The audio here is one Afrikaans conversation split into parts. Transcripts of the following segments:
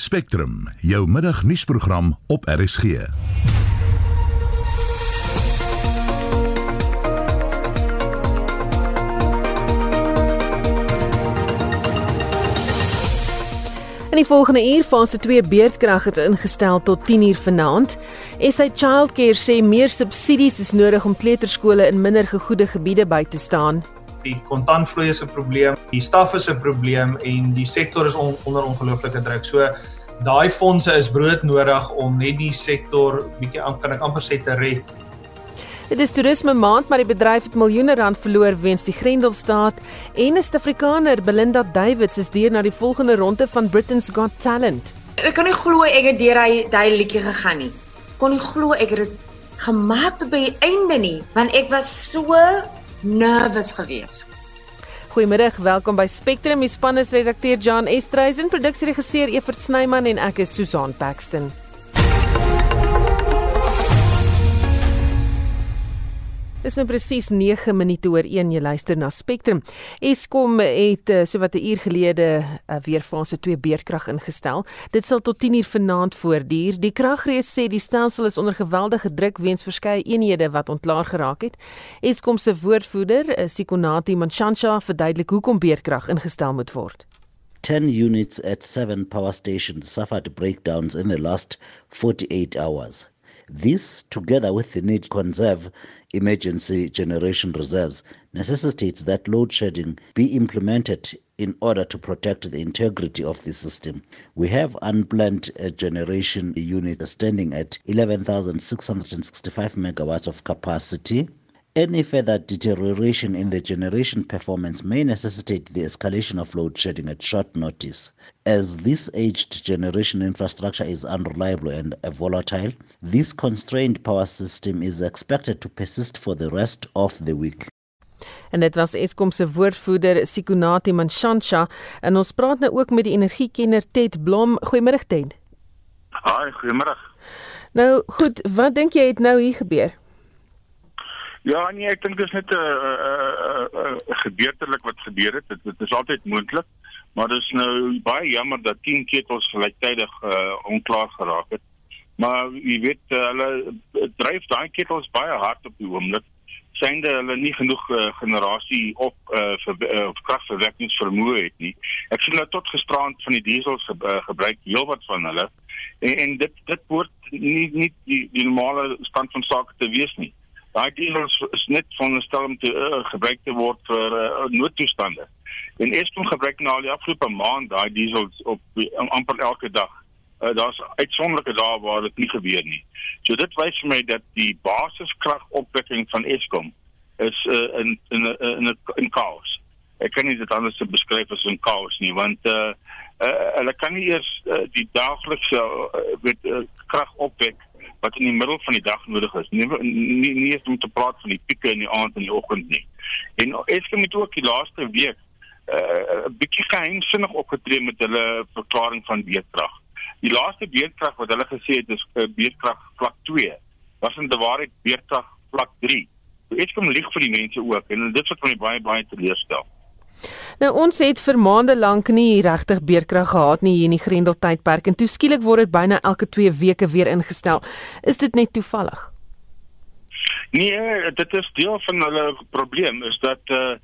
Spectrum, jou middagnuusprogram op RSG. In die volgende uur fase 2 beerdkrag het ingestel tot 10 uur vanaand. SA Childcare sê meer subsidies is nodig om kleuterskole in minder gegoede gebiede by te staan. Die kontantvloei is 'n probleem, die staf is 'n probleem en die sektor is on, onder ongelooflike druk. So daai fondse is broodnodig om net die sektor bietjie aan kan ek amper sê te red. Dit is toerisme maand, maar die bedryf het miljoene rand verloor weens die Grendelstaat en 'n Suid-Afrikaner, Belinda Davids, is deur na die volgende ronde van Britain's Got Talent. Ek kan nie glo ek het deur hy daai liedjie gegaan nie. Kon nie glo ek het dit gemaak tot by die einde nie, want ek was so nervous geweest. Goeiemiddag, welkom by Spectrum. Die span is redakteur John Estreisen, produksieregisseur Evert Snyman en ek is Susan Paxton. Dis nou presies 9 minute oor 1 jy luister na Spectrum. Eskom het uh, sowat 'n uur gelede uh, weer fase 2 beerdkrag ingestel. Dit sal tot 10 uur vanaand voortduur. Die kragrees sê die stelsel is onder geweldige druk weens verskeie eenhede wat ontklaar geraak het. Eskom se woordvoerder, uh, Sikonati Manshansha, verduidelik hoekom beerdkrag ingestel moet word. 10 units at 7 power stations suffered breakdowns in the last 48 hours. This, together with the need to conserve emergency generation reserves, necessitates that load shedding be implemented in order to protect the integrity of the system. We have unplanned uh, generation units standing at 11,665 megawatts of capacity. Any further deterioration in the generation performance may necessitate the escalation of load shedding at short notice. As this aged generation infrastructure is unreliable and volatile, this constrained power system is expected to persist for the rest of the week. En dit was Eskom se woordvoerder Sikonati Manshansha en ons praat nou ook met die energiekenner Ted Blom. Goeiemôre Ted. Haai, goeiemôre. Nou goed, wat dink jy het nou hier gebeur? Ja, nee, ek dink dit is net 'n uh, uh, uh, gebeurtelik wat gebeur het. Dit, dit is altyd moontlik, maar dit is nou baie jammer dat 10 ketels gelyktydig uh, onklaar geraak het. Maar jy weet, uh, hulle dryf daai ketels baie hard op die oomblik. Synde hulle nie genoeg uh, generasie op uh, vir uh, kragverwerkingsvermoë het nie. Ek sien nou tot gisterand van die diesels ge, uh, gebruik heelwat van hulle en, en dit dit word nie nie die, die normale stand van sake te wees nie. Daai diesels is net veronderstel om te uh, gebruik te word vir uh, noodtoestande. En Eskom gebruik nou al die afgelope maand daai diesels op um, amper elke dag. Uh, Daar's uitsonderlike dae waar dit nie gebeur nie. So dit wys vir my dat die basiskragopwekking van Eskom is uh, in in in 'n in chaos. Ek kan nie dit anders beskryf as 'n chaos nie want uh, uh, hulle kan nie eers uh, die daaglikse uh, weet uh, krag opwek wat in die middel van die dag nodig is. Nie nie nie eens om te praat van die pieke in die aand en die oggend nie. En Eskom het ook die laaste week 'n uh, bietjie geheimsinnig opgetree met hulle verklaring van beerdkrag. Die laaste beerdkrag wat hulle gesê het is uh, beerdkrag vlak 2 was in waarheid beerdkrag vlak 3. Eskom lieg vir die mense ook en dit wat my baie baie teleurstel. Nou ons het vir maande lank nie regtig beerkrag gehad nie hier in die Grendel tydperk en toe skielik word dit byna elke 2 weke weer ingestel. Is dit net toevallig? Nee, dit is deel van hulle probleem is dat eh uh,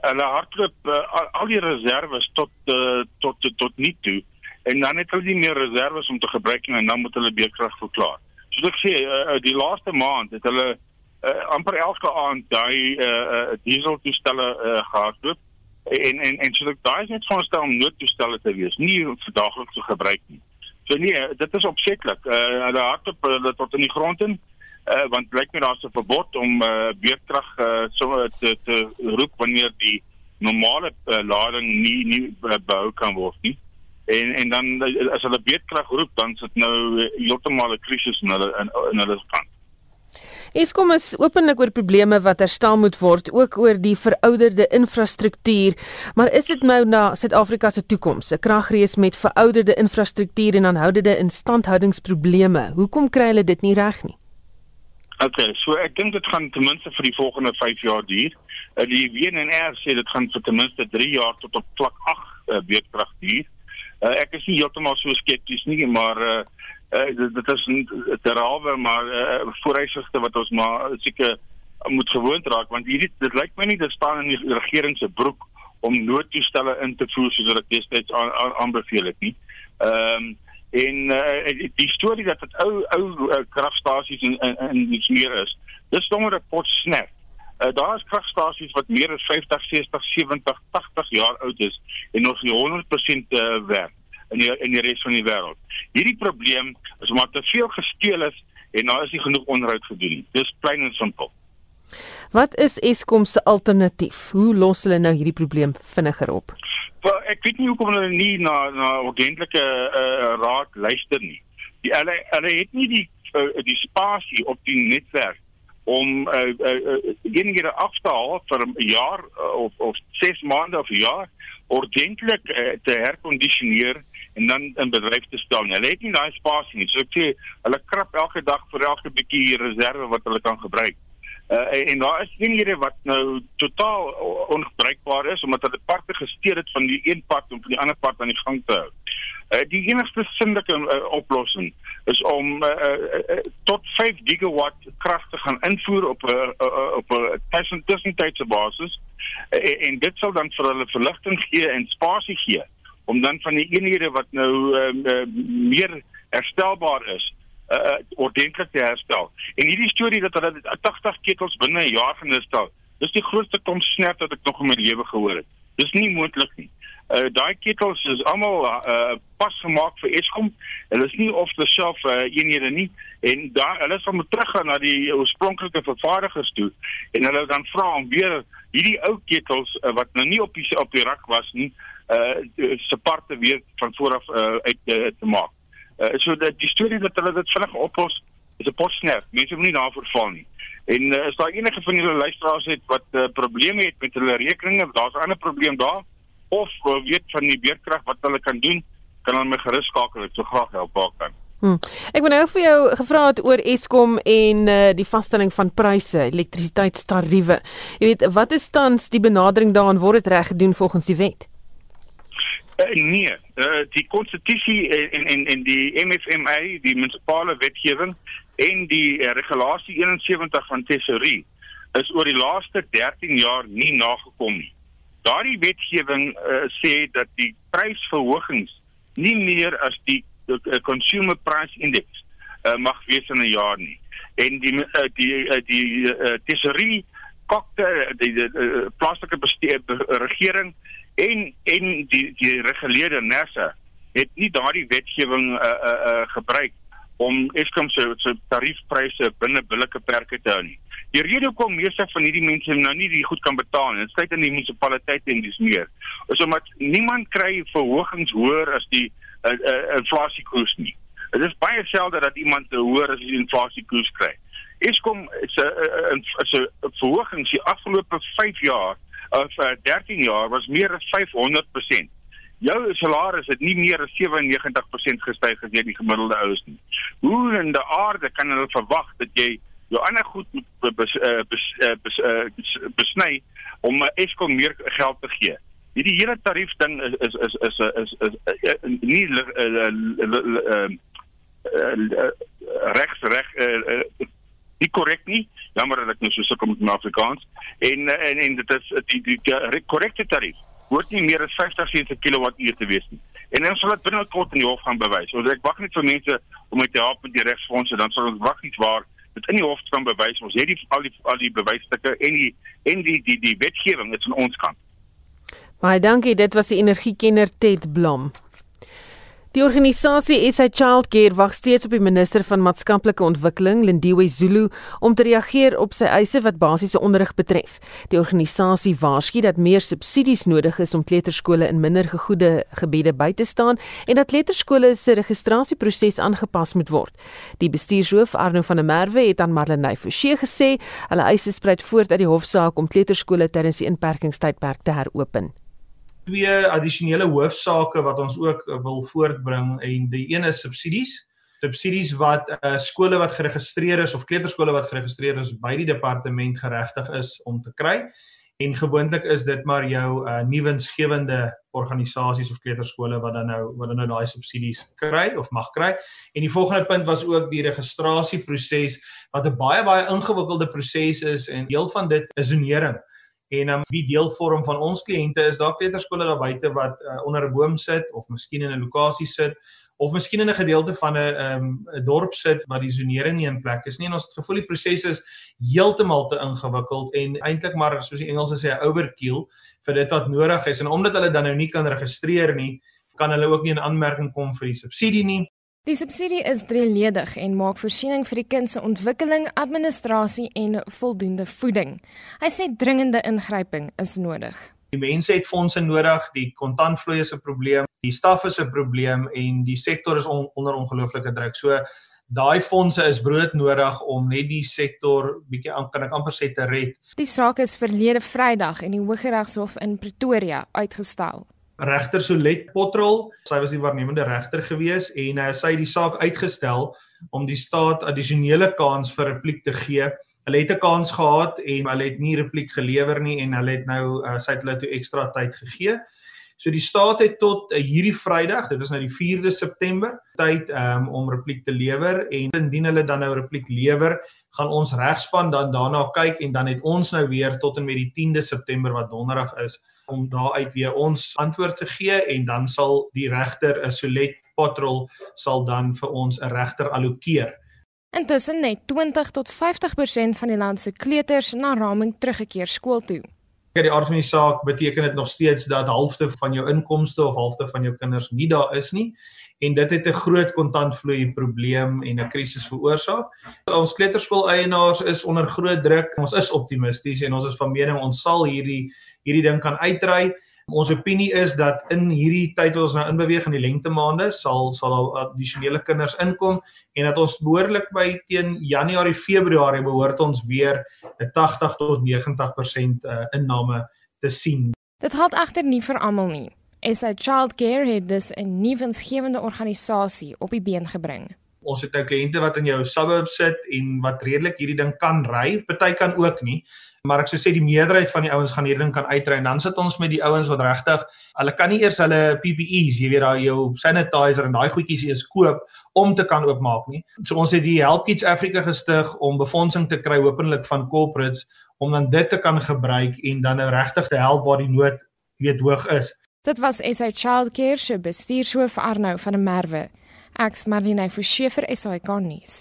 hulle hardloop uh, al die reserves tot uh, tot tot, tot nie toe en dan het hulle nie meer reserves om te gebruik en dan moet hulle beerkrag verklaar. Soos ek sê, uh, die laaste maand het hulle uh, amper elke aand daai uh, diesel toestelle uh, gehardloop en en en so daai is net veronderstel om noodtoestelle te wees, nie vir daagliks te gebruik nie. So nee, dit is opsetlik. Uh hulle hardop hulle tot in die grond in. Uh want blyk my daar's 'n verbod om uh beerdkrag uh so te te roep wanneer die normale uh, lading nie nie uh, behou kan word nie. En en dan as hulle beerdkrag roep, dan sit nou heeltemal 'n krisis in hulle in, in hulle kant. Eskom is openlik oor probleme wat herstel moet word, ook oor die verouderde infrastruktuur, maar is dit nou na Suid-Afrika se toekoms, 'n kragrees met verouderde infrastruktuur en aanhoudende instandhoudingsprobleme? Hoekom kry hulle dit nie reg nie? Okay, so ek dink dit gaan ten minste vir die volgende 5 jaar duur. Uh, die WNR sê dit gaan vir ten minste 3 jaar tot op vlak 8 uh, beerdkrag duur. Uh, ek is nie heeltemal so skepties nie, maar uh, uh, dit, dit is terhalwe maar uh, vooruitsigte wat ons maar seker moet gewoond raak want hierdie dit lyk my nie dit staan in die regering se broek om noodtoestelle in te voer soos wat destyds aanbeveel het nie. Ehm um, en uh, die storie dat dit ou ou uh, kragstasies in in, in die meer is. Dis sommer 'n pot snap. Uh, daar is kragstasies wat meer as 50, 60, 70, 80 jaar oud is en nog nie 100% uh, werk in die in die res van die wêreld. Hierdie probleem is omdat te veel gesteel is en daar is nie genoeg onderhoud gedoen nie. Dis plain en simpel. Wat is Eskom se alternatief? Hoe los hulle nou hierdie probleem vinniger op? Wel, ek weet nie hoekom hulle nie na na ordentlike uh, raad luister nie. Die hulle hulle het nie die uh, die spasie op die netwerk om uh, uh, enige af te haal vir 'n jaar uh, of of 6 maande of 'n jaar ordentlik uh, te herkondisioneer en dan in bedryf te stel. Hulle het nie daai spasie nie. So ek sê hulle krap elke dag vir elke bietjie reserve wat hulle kan gebruik. Uh, en daar is dinge wat nou totaal ongebruikbaar is omdat hulle parte gesteer het van die een pad om van die ander pad aan die gang te hou. Uh, die enigste sinnelike uh, oplossing is om uh, uh, tot 5 gigawatt krag te gaan invoer op 'n uh, uh, op 'n tussentydse basis uh, en dit sal dan vir hulle verligting gee en spasie gee om dan van die eenhede wat nou uh, uh, meer herstelbaar is uh, ordentlik te herstel. En hierdie storie dat hulle 80 ketels binne 'n jaar gaan herstel, dis die grootste kom snap wat ek nog in my lewe gehoor het. Dis nie moontlik nie. Uh daai ketels is almal uh pas gemaak vir Eskom. Hulle is nie of the shelf uh, eenhede nie en daar hulle sal moet teruggaan na die oorspronklike vervaardigers toe en hulle dan vra om weer hierdie ou ketels uh, wat nou nie op die op die rak was nie uh se parte weer van vooraf uh, uit uh, te maak. Uh, so dat die storie dat hulle dit vinnig oplos is 'n potsnap. Mense moet nie daarvoor val nie. En uh, as daar enige van julle luisteraars het wat uh, probleme het met hulle rekeninge, daar's 'n ander probleem daar of uh, weet van die beerkrag wat hulle kan doen, kan hulle my gerus skakel. Ek sou graag help waar kan. Hmm. Ek wou nou vir jou gevra het oor Eskom en uh, die vaststelling van pryse, elektrisiteitstariewe. Jy weet, wat is tans die benadering daaraan word dit reg gedoen volgens die wet? Uh, nee, uh, die konstitusie en en en die MFMA, die munisipale wetgewing en die uh, regulasie 71 van tesourie is oor die laaste 13 jaar nie nagekom nie. Daardie wetgewing uh, sê dat die prysverhogings nie meer as die consumer price index uh, mag wees in 'n jaar nie. En die uh, die uh, die uh, tesourie kokte die, die uh, plaaslike regering en en die die reguleerde NERSA het nie daardie wetgewing uh, uh, uh, gebruik om Eskom se se tariefpryse binne billike perke te hou nie. Die rede hoekom meeste van hierdie mense nou nie die goed kan betaal nie, dit sluit in die munisipaliteite en dis meer, is omdat niemand kry verhogings hoër as die uh, uh, inflasiekoers nie. Dit is baie selde dat iemand hoër as die inflasiekoers kry. Eskom se 'n 'n verhoging die afgelope 5 jaar of uh, 13 jaar was meer as 500%. Jou salaris het nie meer as 97% gestyg as jy die gemiddelde oues nie. Hoe in die aarde kan hulle verwag dat jy jou ander goed moet bes, uh, bes, uh, bes, uh, bes, besny om uh, Eskom meer geld te gee? Hierdie hele tarief ding is is is is is, is, is, is nie regs reg nie korrek nie. Jammer dat ek nou so sukkel met my Afrikaans. En en en dit is die die, die korrekte tarief word nie meer as 50 sent per kilowattuur te wees nie. En ons sal dit binnekort in die hof gaan bewys. So ek wag net vir mense om met te help met die regsfondse dan sal ons wag iets waar dit in die hof kan bewys. Ons het die al die al die bewysstukke en die en die die die wetgewing is aan ons kant. Baie dankie. Dit was die energiekenner Ted Blom. Die organisasie SA Childcare wag steeds op die minister van maatskaplike ontwikkeling, Lindiwe Zulu, om te reageer op sy eise wat basiese onderrig betref. Die organisasie waarsku dat meer subsidies nodig is om kleuterskole in minder gegoede gebiede by te staan en dat kleuterskole se registrasieproses aangepas moet word. Die bestuurshoof Arno van der Merwe het aan Marlenae Forsie gesê, hulle eise spruit voort uit die hofsaak om kleuterskole tydens die inperkingstydperk te heropen twee addisionele hoofsaake wat ons ook uh, wil voortbring en die een is subsidies subsidies wat uh, skole wat geregistreer is of kleuterskole wat geregistreer is by die departement geregtig is om te kry en gewoonlik is dit maar jou uh, nuwensgewende organisasies of kleuterskole wat dan nou wat dan nou daai subsidies kry of mag kry. En die volgende punt was ook die registrasieproses wat 'n baie baie ingewikkelde proses is en deel van dit is donering. En um, wie deel vorm van ons kliënte is daar kleuterskole daar buite wat uh, onder 'n boom sit of miskien in 'n lokasie sit of miskien in 'n gedeelte van 'n um, 'n dorp sit waar die sonering nie in plek is nie. En ons het gevoel die proses is heeltemal te ingewikkeld en eintlik maar soos die Engelse sê 'n overkill vir dit wat nodig is. En omdat hulle dan nou nie kan registreer nie kan hulle ook nie in aanmerking kom vir die subsidie nie Die subsidie is drieledig en maak voorsiening vir die kind se ontwikkeling, administrasie en voldoende voeding. Hy sê dringende ingryping is nodig. Die mense het fondse nodig, die kontantvloei is 'n probleem, die staf is 'n probleem en die sektor is on, onder ongelooflike druk. So daai fondse is broodnodig om net die sektor bietjie aan kan ek amper sê te red. Die saak is verlede Vrydag in die Hooggeregshof in Pretoria uitgestel. Regter Solet Potrol, sy was die waarnemende regter gewees en uh, sy het die saak uitgestel om die staat addisionele kans vir repliek te gee Hulle het 'n kans gehad en hulle het nie repliek gelewer nie en hulle het nou uh, sy het hulle toe ekstra tyd gegee. So die staat het tot uh, hierdie Vrydag, dit is nou die 4de September, tyd um, om repliek te lewer en indien hulle dan nou repliek lewer, gaan ons regspan dan daarna kyk en dan het ons nou weer tot en met die 10de September wat donderdag is om daaruit weer ons antwoord te gee en dan sal die regter 'n Solet Patrol sal dan vir ons 'n regter allokeer. Intussen net 20 tot 50% van die land se kleuters na raming teruggekeer skool toe. Ja, die aard van die saak beteken dit nog steeds dat halfte van jou inkomste of halfte van jou kinders nie daar is nie en dit het 'n groot kontantvloei probleem en 'n krisis veroorsaak. Ons kleuterskool eienaars is onder groot druk. Ons is optimisties en ons is van mening ons sal hierdie hierdie ding kan uitry. Ons opinie is dat in hierdie tyd wat ons nou inbeweeg in die lengte maande sal sal al addisionele kinders inkom en dat ons behoorlik by teen Januarie Februarie behoort ons weer 'n 80 tot 90% uh, inname te sien. Dit help egter nie vir almal nie. SA Child Care het dus 'n nuwensgewende organisasie op die been gebring. Ons het nou kliënte wat in jou suburb sit en wat redelik hierdie ding kan ry, party kan ook nie maar ek sou sê die meerderheid van die ouens gaan hierdie ding kan uitry en dan sit ons met die ouens wat regtig hulle kan nie eers hulle PPE's, jy weet daai jou sanitizer en daai goedjies eers koop om te kan oopmaak nie. So ons het die Help Kids Africa gestig om befondsing te kry hopelik van corporates om dan dit te kan gebruik en dan nou regtig te help waar die nood weet hoog is. Dit was SA Childcare se bestuurshoof Arnou van der Merwe. Ek's Marlene Forsiefer SAK nuus.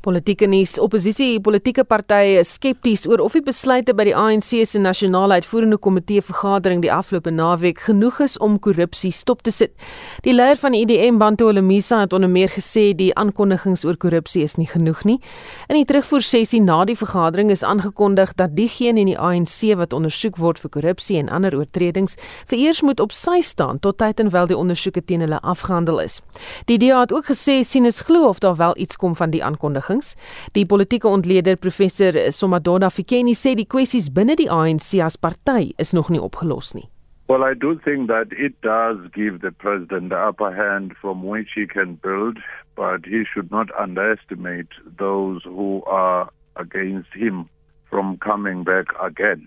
Politieke nuus: Oppositie politieke partye is skepties oor of die besluite by die ANC se nasionale uitvoerende komitee vergadering die afgelope naweek genoeg is om korrupsie stop te sit. Die leier van die IDM, Bantu Olomisa, het onder meer gesê die aankondigings oor korrupsie is nie genoeg nie. In die terugvoer sessie na die vergadering is aangekondig dat diegene in die ANC wat ondersoek word vir korrupsie en ander oortredings vereers moet op sy staan tot tyd en wel die ondersoeke teen hulle afgehandel is. Die DA het ook gesê sien is glo of daar wel iets kom van die aankondiging beleggings. Die politieke ontleder professor Somadoda Fikeni sê die kwessies binne die ANC as party is nog nie opgelos nie. Well, I do think that it does give the president the upper hand from which he can build, but he should not underestimate those who are against him from coming back again.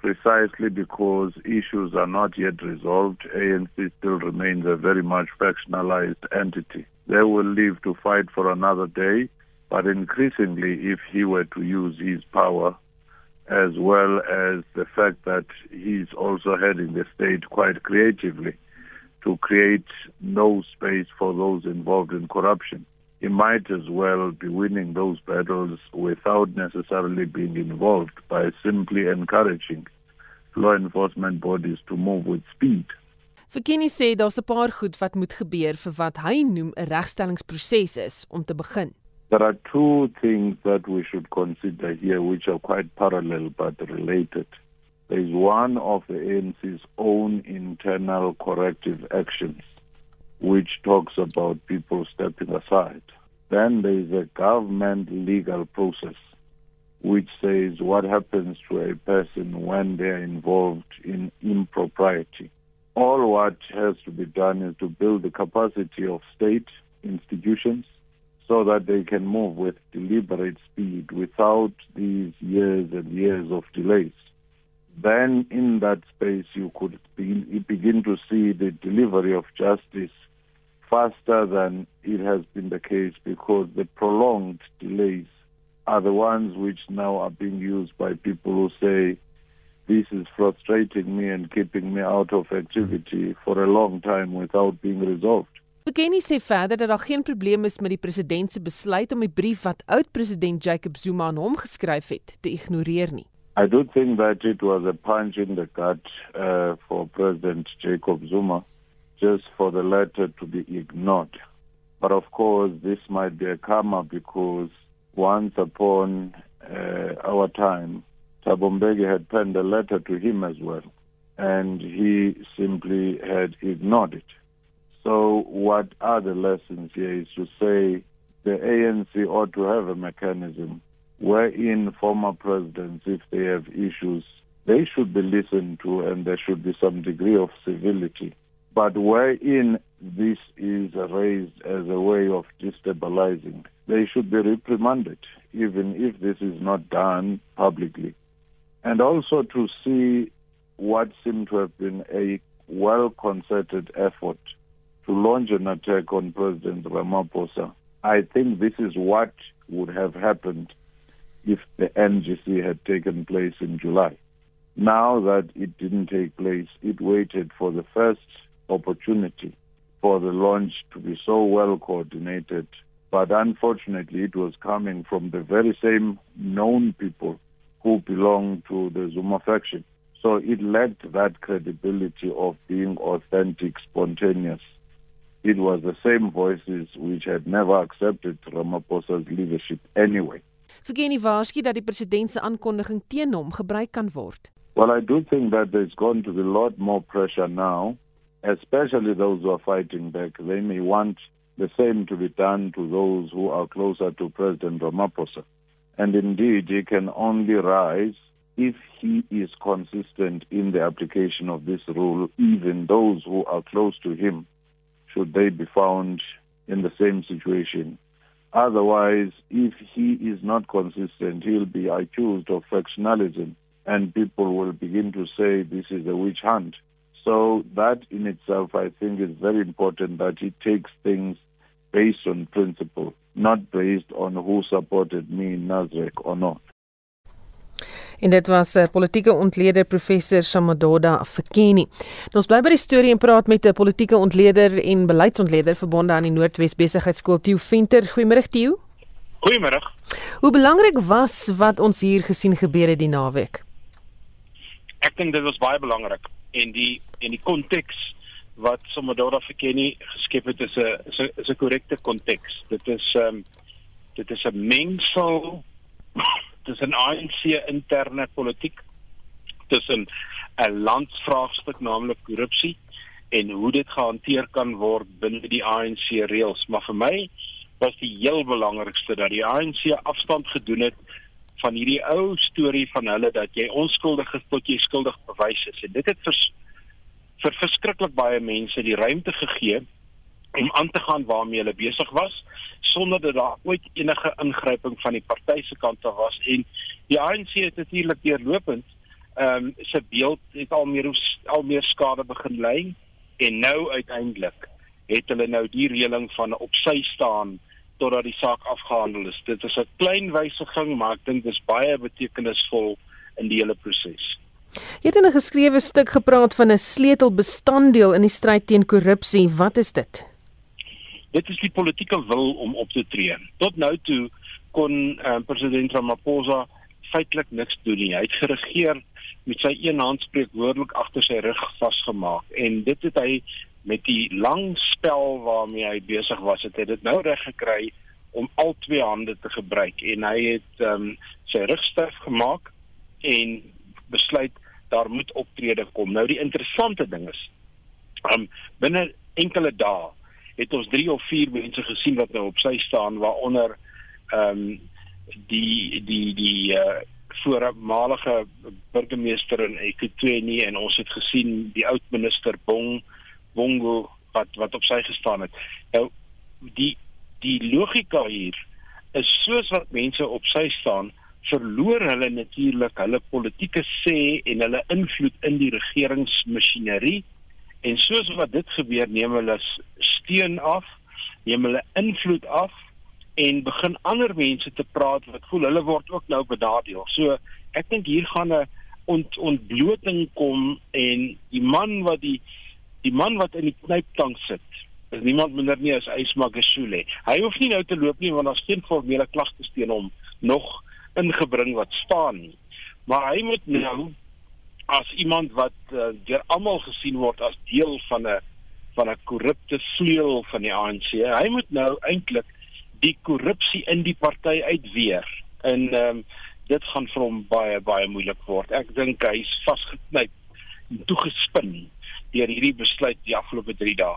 Precisely because issues are not yet resolved, ANC still remains a very much factionalized entity. They will live to fight for another day. But increasingly, if he were to use his power, as well as the fact that he's also heading the state quite creatively to create no space for those involved in corruption, he might as well be winning those battles without necessarily being involved by simply encouraging law enforcement bodies to move with speed. Verkenny sê daar's 'n paar goed wat moet gebeur vir wat hy noem 'n regstellingsproses is om te begin. There are two things that we should consider here which are quite parallel but related. There is one of the ANC's own internal corrective actions, which talks about people stepping aside. Then there is a government legal process, which says what happens to a person when they are involved in impropriety. All what has to be done is to build the capacity of state institutions so that they can move with deliberate speed without these years and years of delays. then in that space you could be, begin to see the delivery of justice faster than it has been the case because the prolonged delays are the ones which now are being used by people who say this is frustrating me and keeping me out of activity for a long time without being resolved. Bekenie sê verder dat daar geen probleem is met die president se besluit om die brief wat oud-president Jacob Zuma aan hom geskryf het te ignoreer nie. I do think that it was a punch in the gut uh, for President Jacob Zuma just for the letter to be ignored. But of course, this might be a karma because once upon uh, our time, Tabombegi had penned a letter to him as well, and he simply had ignored it. So, what are the lessons here is to say the ANC ought to have a mechanism wherein former presidents, if they have issues, they should be listened to and there should be some degree of civility. But wherein this is raised as a way of destabilizing, they should be reprimanded, even if this is not done publicly. And also to see what seemed to have been a well concerted effort to launch an attack on President Ramaphosa. I think this is what would have happened if the NGC had taken place in July. Now that it didn't take place, it waited for the first opportunity for the launch to be so well coordinated. But unfortunately, it was coming from the very same known people who belong to the Zuma faction. So it lacked that credibility of being authentic, spontaneous. It was the same voices which had never accepted Ramaphosa's leadership anyway. Vergeen nie waarsku dat die president se aankondiging teen hom gebruik kan word. Well, I do think that there's going to be a lot more pressure now, especially those who are fighting back. They may want the same to be done to those who are closer to President Ramaphosa. And indeed, he can only rise if he is consistent in the application of this rule, even those who are close to him, should they be found in the same situation. Otherwise, if he is not consistent, he'll be accused of factionalism, and people will begin to say this is a witch hunt. So, that in itself, I think, is very important that he takes things based on principle, not based on who supported me in Nazareth or not. En dit was 'n uh, politieke ontleder professor Shamadoda Fikeni. Nou, ons bly by die storie en praat met 'n politieke ontleder en beleidsontleder verbonde aan die Noordwes Besigheidsskool Tieu Venter. Goeiemôre Tieu. Goeiemôre. Hoe belangrik was wat ons hier gesien gebeur het die naweek? Ek dink dit was baie belangrik en die en die konteks wat Shamadoda Fikeni geskep het is 'n is 'n is 'n korrekte konteks. Dit is ehm um, dit is 'n mengsel tussen ANC interne politiek tussen 'n landsvraagstuk naamlik korrupsie en hoe dit gehanteer kan word binne die ANC reëls. Maar vir my was die heel belangrikste dat die ANC afstand gedoen het van hierdie ou storie van hulle dat jy onskuldig is tot jy skuldig bewys is. En dit het vir vir verskriklik baie mense die ruimte gegee om aan te gaan waarmee hulle besig was sonder dat daar ooit enige ingryping van die party se kant af was en die ANC het natuurlik deurlopend ehm um, se beeld het al meer al meer skade begin lei en nou uiteindelik het hulle nou die reëling van op sy staan totdat die saak afgehandel is. Dit is 'n klein wysiging, maar ek dink dis baie betekenisvol in die hele proses. Jy het in 'n geskrewe stuk gepraat van 'n sleutelbestanddeel in die stryd teen korrupsie. Wat is dit? Dit is die politieke wil om op te tree. Tot nou toe kon uh, president Ramaphosa feitelik niks doen nie. Hy het geregeer met sy een hand spreekwoordelik agter sy rug vasgemaak en dit het hy met die lang spel waarmee hy besig was, het hy dit nou reg gekry om al twee hande te gebruik en hy het um, sy rug styf gemaak en besluit daar moet optrede kom. Nou die interessante ding is um binne enkele dae het ons 3 of 4 mense gesien wat nou op sy staan waaronder ehm um, die die die uh voormalige burgemeester in Ekwatoni en ons het gesien die oud minister Bong Bongo wat wat op sy gestaan het. Nou die die logika hier is soos wat mense op sy staan verloor hulle natuurlik hulle politieke sê en hulle invloed in die regeringsmasjinerie en soos wat dit gebeur neem hulle steun af, neem hulle invloed af en begin ander mense te praat wat voel hulle word ook nou benadeel. So ek dink hier gaan 'n ont, ontbloting kom en die man wat die die man wat in die knyptank sit is niemand minder nie as Ysma Gashule. Hy hoef nie nou te loop nie want daar's geen formele klagte teen hom nog ingebring wat staan nie. Maar hy moet nou as iemand wat uh, deur almal gesien word as deel van 'n van 'n korrupte vleuel van die ANC. Hy moet nou eintlik die korrupsie in die party uitweer. En ehm um, dit gaan vir hom baie baie moeilik word. Ek dink hy's vasgeknyp en toegespin deur hierdie besluit die afgelope 3 dae.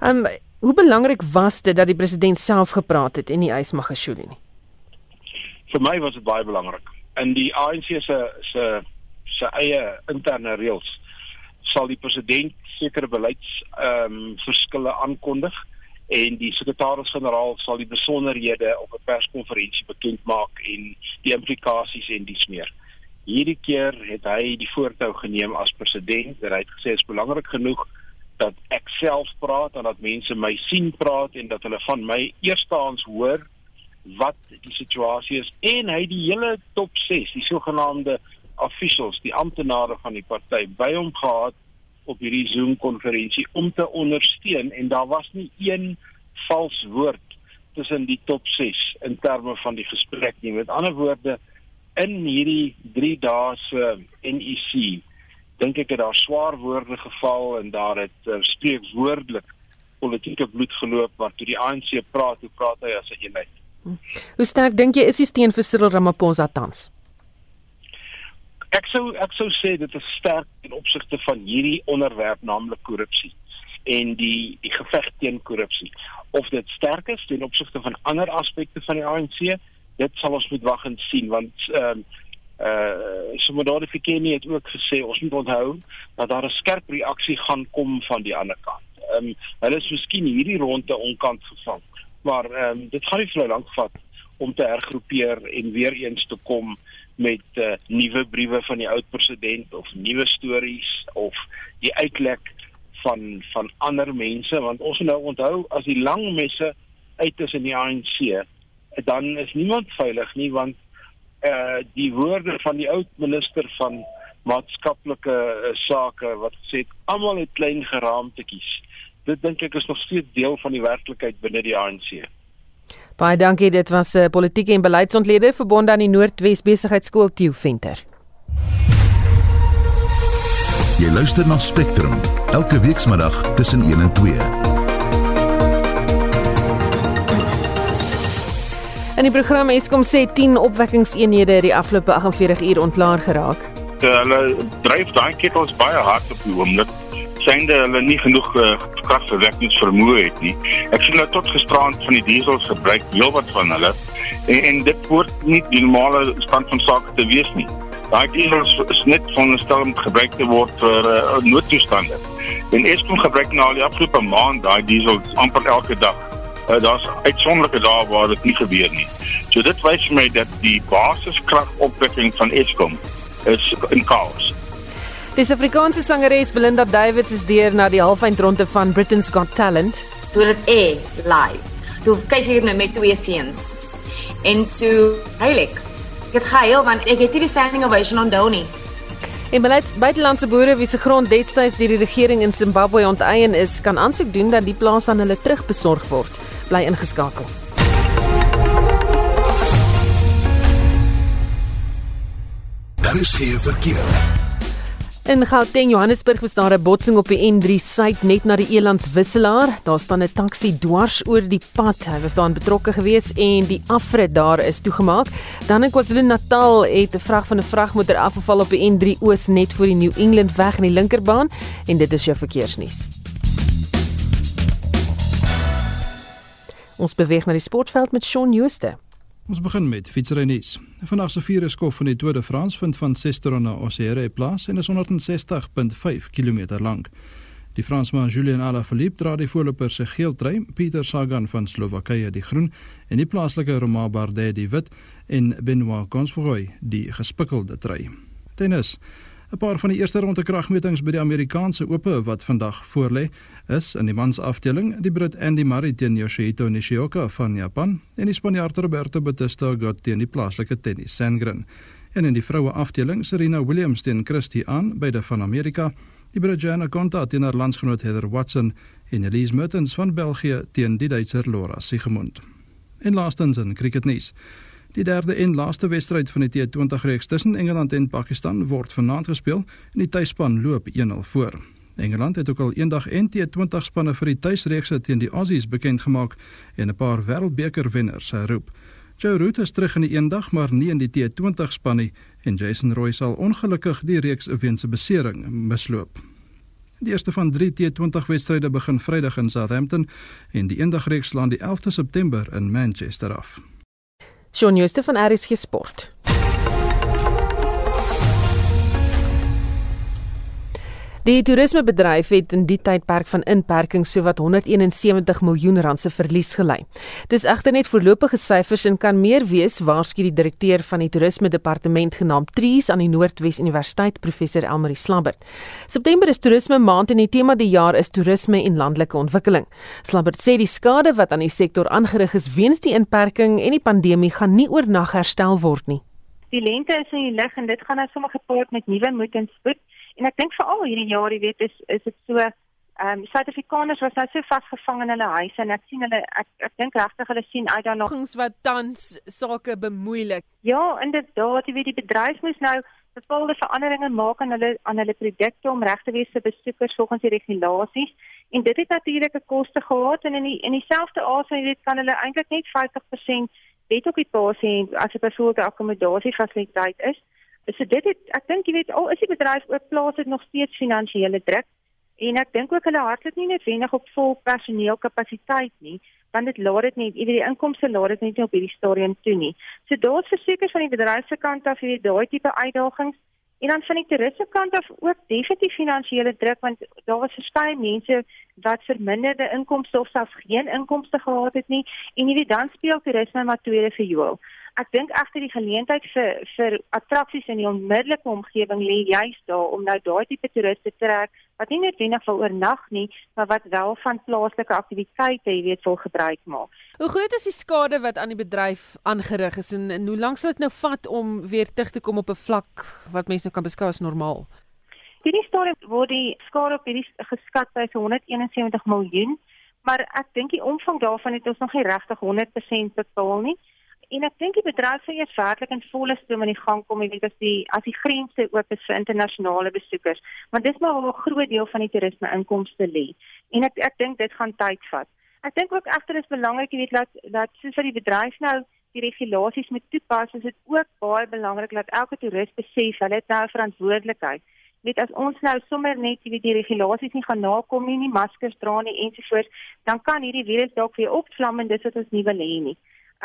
Ehm um, hoe belangrik was dit dat die president self gepraat het en nie Ysmagashule nie? vir my was dit baie belangrik. In die ANC se se se eie interne reëls sal die president sekere beleids ehm um, verskille aankondig en die sekretaris-generaal sal die besonderhede op 'n perskonferensie bekend maak en die implikasies en dies meer. Hierdie keer het hy die voortou geneem as president. Hy het gesê dit is belangrik genoeg dat ek self praat en dat mense my sien praat en dat hulle van my eerstehands hoor wat die situasie is en hy die hele top 6, die sogenaamde officials, die amptenare van die party by hom gehad op hierdie Zoom konferensie om te ondersteun en daar was nie een vals woord tussen die top 6 in terme van die gesprek nie. Met ander woorde in hierdie 3 dae se NEC dink ek het daar swaar woorde geval en daar het uh, spreekwoordelik politieke bloed geloop maar toe die ANC praat, hoe praat hy as 'n eenheid? Hoe sterk dink jy is die steun vir Cyril Ramaphosa tans? Ek sou ek sou sê dit is sterk in opsigte van hierdie onderwerp naamlik korrupsie en die die geveg teen korrupsie. Of dit sterk is ten opsigte van ander aspekte van die ANC, dit sal ons moet wag en sien want ehm uh, uh Somodore Fikeni het ook gesê ons moet onthou dat daar 'n skerp reaksie gaan kom van die ander kant. Ehm um, hulle is miskien hierdie ronde onkant gevang maar ehm um, dit gaan nie vir lank vat om te hergroepeer en weer eens te kom met uh, nuwe briewe van die oud president of nuwe stories of die uitlek van van ander mense want ons moet nou onthou as die lang messe uit is in die ANC dan is niemand veilig nie want eh uh, die woorde van die oud minister van maatskaplike uh, sake wat gesê het almal het klein geraamtetjies dit dink ek is nog steeds deel van die werklikheid binne die ANC. Baie dankie, dit was 'n uh, politieke en beleidsontleder verbonde aan die Noordwes Besigheidsskool Tieu Venter. Jy luister na Spectrum elke weekmiddag tussen 1 en 2. In die program Eskom sê 10 opwekkingseenhede die afgelope 48 uur ontlaar geraak. Hulle dryf daai ketels baie hard op die oomblik synde hulle nie genoeg uh, kragverwerkingsvermoë het nie. Ek sien nou tot gisterand van die diesels gebruik heelwat van hulle en, en dit word nie die normale stand van sake te wees nie. Daai diesels is net van 'n stel om gebruik te word vir uh, noodtoestande. En Eskom gebruik nou al die afgelope maand daai diesels amper elke dag. Uh, Daar's uitsonderlike dae waar dit nie gebeur nie. So dit wys my dat die basiskragopwekking van Eskom is in chaos. Die Suid-Afrikaanse sangeres Belinda Davids is deur na die halfeindronde van Britain's Got Talent. Toe dit e live. Toe kyk ek nou met twee seuns. En toe heilig. Ek het gehuil want ek het nie die standing ovation onthou nie. En beleids buitelandse boere wie se grond destyds deur die regering in Zimbabwe onteien is, kan aansoek doen dat die plaas aan hulle terugbesorg word. Bly ingeskakel. Daar is geen verkeer. In Gauteng, Johannesburg, was daar 'n botsing op die N3 suid net na die Elands wisselaar. Daar staan 'n taxi dwars oor die pad. Hy was daarin betrokke geweest en die afrit daar is toegemaak. Dan in KwaZulu-Natal het 'n vrag van 'n vragmotor afgeval op die N3 oos net voor die New England weg in die linkerbaan en dit is jou verkeersnuus. Ons beweeg na die sportveld met Shaun Jooste. Ons begin met fietsrynuus. Vandag se vierde skof van die Tour de France vind van Sesteron na Ossere plaas en is 160.5 km lank. Die Fransman Julien Alaphilippe dra die voorloper se geel trui, Pieter Sagan van Slowakye die groen en die plaaslike Romain Bardet die wit en Benoit Cosnefroy die gespikkelde trui. Tennis 'n Paar van die eerste ronde kragmetings by die Amerikaanse Ope wat vandag voorlê, is in die mansafdeling die Brit Andy Murray teen Yoshihito Nishioka van Japan en die Spanjaard Roberto Bautista Agut teen die plaaslike tennis Sandgren. En in die vroue afdeling Serena Williams teen Christy Aan beide van Amerika, die Britjana Konta teen haar landsgenoot Heather Watson en Elise Mertens van België teen die Duitser Laura Siegemund. En laastens in cricketnuus. Die derde en laaste wedstryd van die T20 reeks tussen Engeland en Pakistan word vanaand gespeel en die tuisspan loop 1-0 voor. Engeland het ook al eendag T20 spanne vir die tuisreekse teen die Aussies bekend gemaak en 'n paar wêreldbeker wenners geroep. Joe Root is terug in die eendag, maar nie in die T20 span nie en Jason Roy sal ongelukkig die reeks weens 'n besering misloop. Die eerste van 3 T20 wedstryde begin Vrydag in Southampton en die eendagreeks slaan die 11de September in Manchester af. Shaun Jooste van RSG Sport. Die toerismebedryf het in die tydperk van inperking sowat 171 miljoen rand se verlies gelei. Dis egter net voorlopige syfers en kan meer wees, waarsku die direkteur van die toerisme departement genaamd Trees aan die Noordwes Universiteit, professor Elmarie Slabbert. September is toerisme maand en die tema die jaar is toerisme en landelike ontwikkeling. Slabbert sê die skade wat aan die sektor aangerig is weens die inperking en die pandemie gaan nie oornag herstel word nie. Die lente is in die lig en dit gaan nou sommer gepaard met nuwe moed en spoed. En ek dink veral hierdie jaar, jy weet, is is dit so ehm um, Suid-Afrikaners was nou so vasgevang in hulle huise en ek sien hulle ek ek dink regtig hulle sien uit daarna ons wat tans sake bemoeilik. Ja, inderdaad, jy weet die bedryf moet nou bepaalde veranderinge maak aan hulle aan hulle produkte om reg te wees vir besoekers volgens die regulasies. En dit het natuurlik 'n koste gehad en in die in dieselfde asem jy weet kan hulle eintlik net 50% weet op die pasie as dit byvoorbeeld 'n akkommodasie fasiliteit is. So dit het ek dink jy weet al is die bedryf ook plaas dit nog steeds finansiële druk en ek dink ook hulle hardloop nie noodwendig op vol personeelkapasiteit nie want dit laat dit net jy weet die inkomste laat dit net nie op hierdie stadium toe nie. So daar's verseker van die bedryf se kant af weet daai tipe uitdagings en dan van die toeriste kant af ook definitief finansiële druk want daar was verskeie mense wat verminderde inkomste of selfs geen inkomste gehad het nie en jy weet dan speel toerisme maar tweede vir jou ek dink agter die geleentheid vir vir attraksies in die onmiddellike omgewing lê juist daar om nou daai tipe toeriste te trek wat nie net wenig wil oornag nie, maar wat wel van plaaslike aktiwiteite, jy weet, wil gebruik maak. Hoe groot is die skade wat aan die bedryf aangerig is en, en hoe lank sal dit nou vat om weer terug te kom op 'n vlak wat mense nou kan beskou as normaal? Hierdie storie word die skade op hierdie geskat by 171 miljoen, maar ek dink die omvang daarvan het ons nog nie regtig 100% bepaal nie en ek dink die bedryf sal eers werklik in volle stroom aan die gang kom, jy weet as die as die grense oop is vir internasionale besoekers. Want dis maar 'n groot deel van die toerisme inkomste lê. En ek ek dink dit gaan tyd vat. Ek dink ook egter is belangrik jy weet dat dat soos vir die bedryf nou die regulasies moet toepas, is dit ook baie belangrik dat elke toerist besef hulle het nou verantwoordelikheid. Net as ons nou sommer net weet die regulasies nie gaan nakom nie, nie maskers dra nie ensovoorts, dan kan hierdie virus dalk weer opvlam en dis wat ons nie wil hê nie.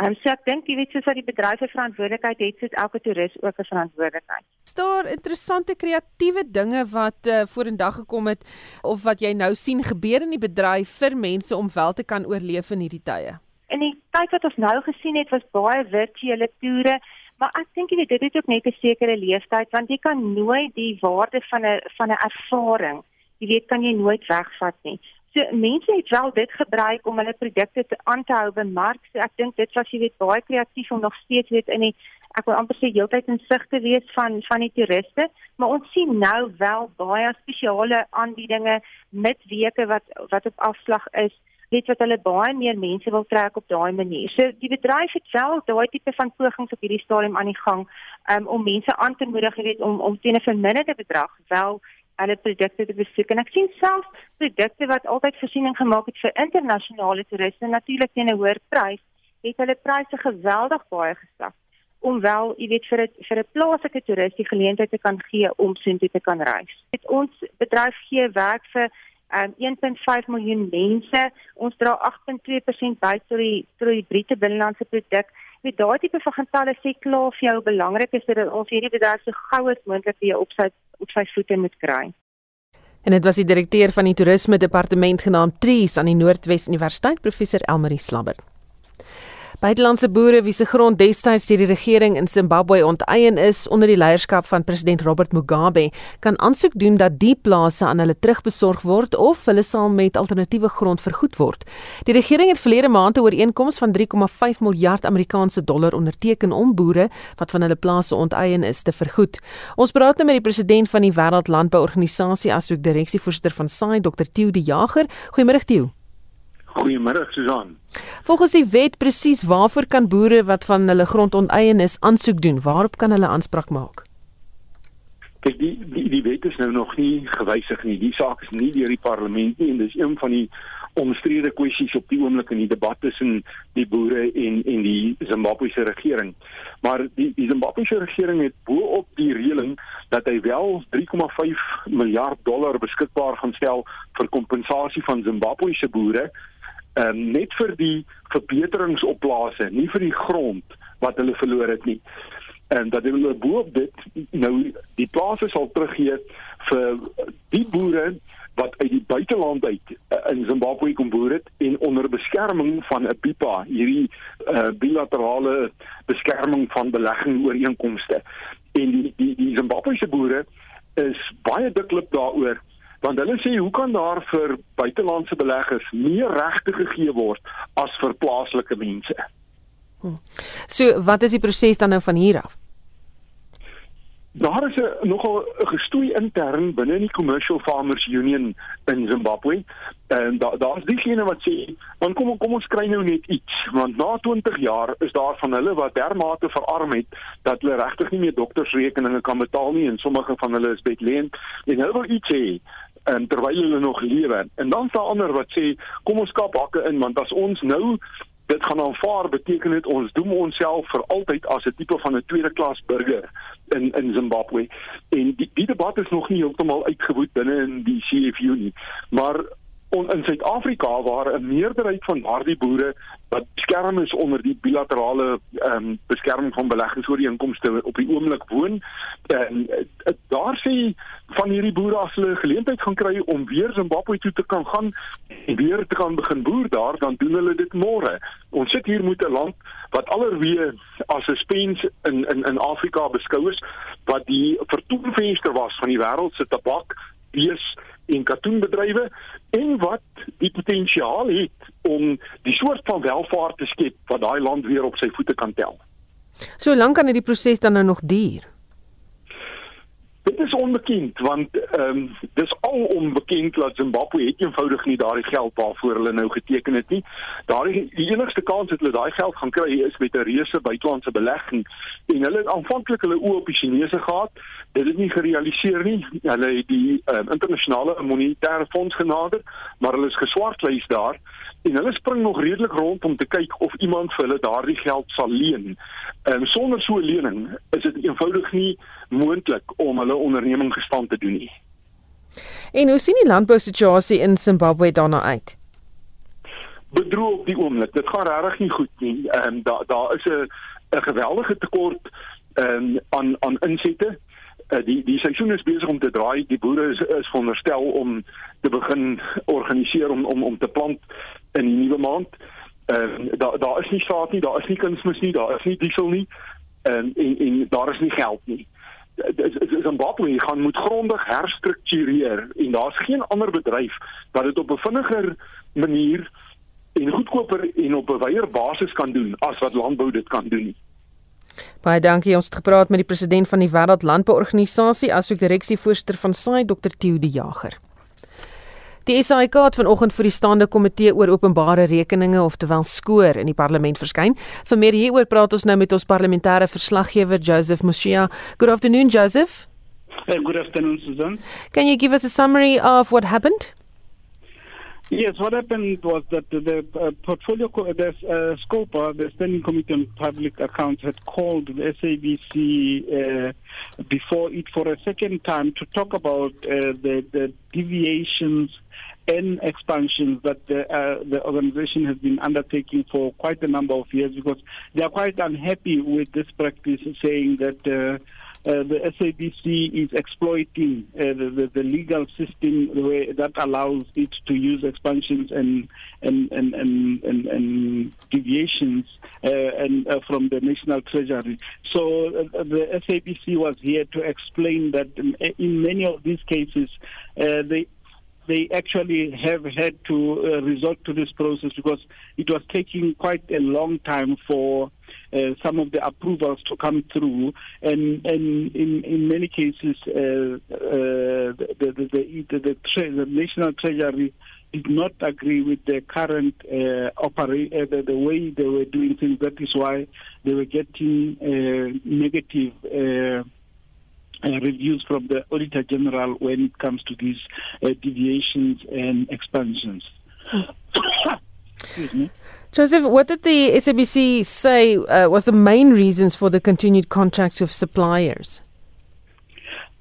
Ehm um, so ek dink jy weet soos wat die bedryf 'n verantwoordelikheid het, het elke toerist ook 'n verantwoordelikheid. Staar interessante kreatiewe dinge wat uh, vorendag gekom het of wat jy nou sien gebeur in die bedryf vir mense om wel te kan oorleef in hierdie tye. In die tyd wat ons nou gesien het, was baie virtuele toere, maar ek dink jy weet dit het ook net 'n sekere leeftyd want jy kan nooit die waarde van 'n van 'n ervaring, jy weet kan jy nooit wegvat nie. So mense het wel dit gebruik om hulle produkte te aan te hou by mark. So ek dink dit was jy weet baie kreatief om nog steeds weet in die ek wil amper sê heeltyd in sig te wees van van die toeriste, maar ons sien nou wel baie spesiale aanbiedinge met weke wat wat op afslag is. Dit wat hulle baie meer mense wil trek op daai manier. So die bedryf het wel daai tipe van pogings op hierdie stadium aan die gang um, om mense aan te moedig, jy weet, om om teen 'n verminderde bedrag wel hulle produkte te besoek en ek sien self produkte wat altyd voorsiening gemaak het vir internasionale toeriste natuurlik teen 'n hoër prys het hulle pryse geweldig baie gestap om wel jy weet vir 'n vir 'n plaaslike toerist die geleentheid te kan gee om soontoe te kan reis. Dit ons bedryf gee werk vir um, 1.5 miljoen mense. Ons dra 8.2% by tot die tot die Britse binnelandse produk. Met daai tipe van getalle sê klaar vir jou belangrik is dat ons hierdie bedryf so gou as moontlik weer op sy op sy voete moet kry. En dit was die direkteur van die toerisme departement genaamd Trees aan die Noordwes Universiteit, professor Elmarie Slabber. Buitelandse boere wie se grond destyds deur die regering in Zimbabwe onteien is onder die leierskap van president Robert Mugabe, kan aansoek doen dat die plase aan hulle terugbesorg word of hulle sal met alternatiewe grond vergoed word. Die regering het verlede maand 'n ooreenkoms van 3,5 miljard Amerikaanse dollar onderteken om boere wat van hulle plase onteien is te vergoed. Ons praat nou met die president van die Wêreldlandbouorganisasie asook direksievoorsitter van SAI, Dr. Theo De Jager. Goeiemôre Theo. Goeiemôre Susan. Volgens die wet presies waarvoor kan boere wat van hulle grond onteien is aansoek doen? Waarop kan hulle aanspraak maak? Kyk, die, die die wet is nou nog nie gewysig nie. Die saak is nie deur die parlement nie en dis een van die omstrede kwessies op die oomblik in die debat tussen die boere en en die Zimbabwese regering. Maar die die Zimbabwese regering het bo-op die reëling dat hy wel 3,5 miljard dollar beskikbaar gaan stel vir kompensasie van Zimbabwese boere um, net vir die verbeteringsopplase, nie vir die grond wat hulle verloor het nie. En dat hulle boop dit nou die plase sal teruggee vir die boere wat uit die buiteland uit uh, in Zimbabwe kom boer het en onder beskerming van 'n BIPA, hierdie uh, bilaterale beskerming van belegging ooreenkomste. En die die die Zimbabwese boere is baie dikwels daaroor want hulle sê hoe kan daar vir buitelandse beleggers meer regte gegee word as vir plaaslike mense? Hm. So, wat is die proses dan nou van hier af? Daar is 'n nogal 'n gestoei intern binne die Commercial Farmers Union in Zimbabwe. En daar daar's diegene wat sê, "Want kom kom ons kry nou net iets, want na 20 jaar is daar van hulle wat dermate verarm het dat hulle regtig nie meer doktersrekeninge kan betaal nie en sommige van hulle is bedleen en hulle wil iets hê en terwyl hulle nog lewe. En dan staan ander wat sê kom ons kap hakke in want as ons nou dit gaan aanvaar beteken dit ons doen onsself vir altyd as 'n tipe van 'n tweede klas burger in in Zimbabwe. En die die debat is nog nie heeltemal uitgewoed binne in die CFU nie. Maar on, in Suid-Afrika waar 'n meerderheid van daardie boere wat beskerm is onder die bilaterale ehm um, beskerming van beleggingsooreenkomste op die oomblik woon en uh, daar sê van hierdie boere as hulle geleentheid gaan kry om weer Zimbabwe toe te kan gaan en weer te kan begin boer daar dan doen hulle dit môre. Ons sit hier met 'n land wat allerweë as 'n spens in in in Afrika beskou is wat die vertoonvenster was van die wêreld se tabak, bees en katoenbedrywe en wat die potensiaal het om die soort van welvaart te skep wat daai land weer op sy voete kan tel. So lank kan hierdie proses dan nou nog duur. Dit is onbekend want ehm um, dis al onbekend dat Zimbabwe het eenvoudig nie daardie geld waarvoor hulle nou geteken het nie. Daardie die enigste kans dat hulle daai geld gaan kry is met 'n reuse buitelandse belegging en hulle het aanvanklik hulle oë op die Chinese gehad. Dit het nie gerealiseer nie. Hulle het die um, internasionale monetaire fonds genader, maar hulle is geswartlys daar en hulle spring nog redelik rond om te kyk of iemand vir hulle daardie geld sal leen. Ehm um, sonder so 'n lening is dit eenvoudig nie moontlik om hulle onderneming gestand te doen nie. En hoe sien die landbousituasie in Zimbabwe daarna uit? Bedroog op die oomblik. Dit gaan regtig nie goed nie. Ehm um, daar daar is 'n 'n geweldige tekort ehm um, aan aan insette. Uh, die die seisoen is besig om te draai. Die boere is is veronderstel om te begin organiseer om om om te plant in die nuwe maand. Ehm uh, daar daar is nie saad nie, daar is nie kunsmis nie, daar is nie diesel nie. Ehm um, en en daar is nie geld nie. Zimbabwe gaan moet grondig herstruktureer en daar's geen ander bedryf wat dit op 'n vinniger manier en goedkoper en op 'n wyeer basis kan doen as wat landbou dit kan doen. Baie dankie ons het gepraat met die president van die Wêreld Landbouorganisasie asook direksievoorsitter van SAI Dr Theo De Jager. Die SAIK het vanoggend vir die staande komitee oor openbare rekeninge oftewel skoor in die parlement verskyn. Vir meer hieroor praat ons nou met ons parlementêre verslaggewer Joseph Mushia. Good afternoon Joseph. Hey, good afternoon Susan. Can you give us a summary of what happened? Yes, what happened was that the, uh, portfolio, co- the uh, SCOPA, the Standing Committee on Public Accounts, had called the SABC uh, before it for a second time to talk about uh, the, the deviations and expansions that the, uh, the organization has been undertaking for quite a number of years because they are quite unhappy with this practice, saying that. Uh, uh, the SABC is exploiting uh, the, the, the legal system that allows it to use expansions and and and and, and, and deviations uh, and uh, from the national treasury. So uh, the SABC was here to explain that in, in many of these cases, uh, they actually have had to uh, resort to this process because it was taking quite a long time for uh, some of the approvals to come through, and and in in many cases uh, uh, the, the, the, the, the, tre- the national treasury did not agree with the current uh, operate uh, the, the way they were doing things. That is why they were getting uh, negative. Uh, reviews from the Auditor General when it comes to these uh, deviations and expansions. Excuse me. Joseph, what did the SABC say uh, was the main reasons for the continued contracts with suppliers?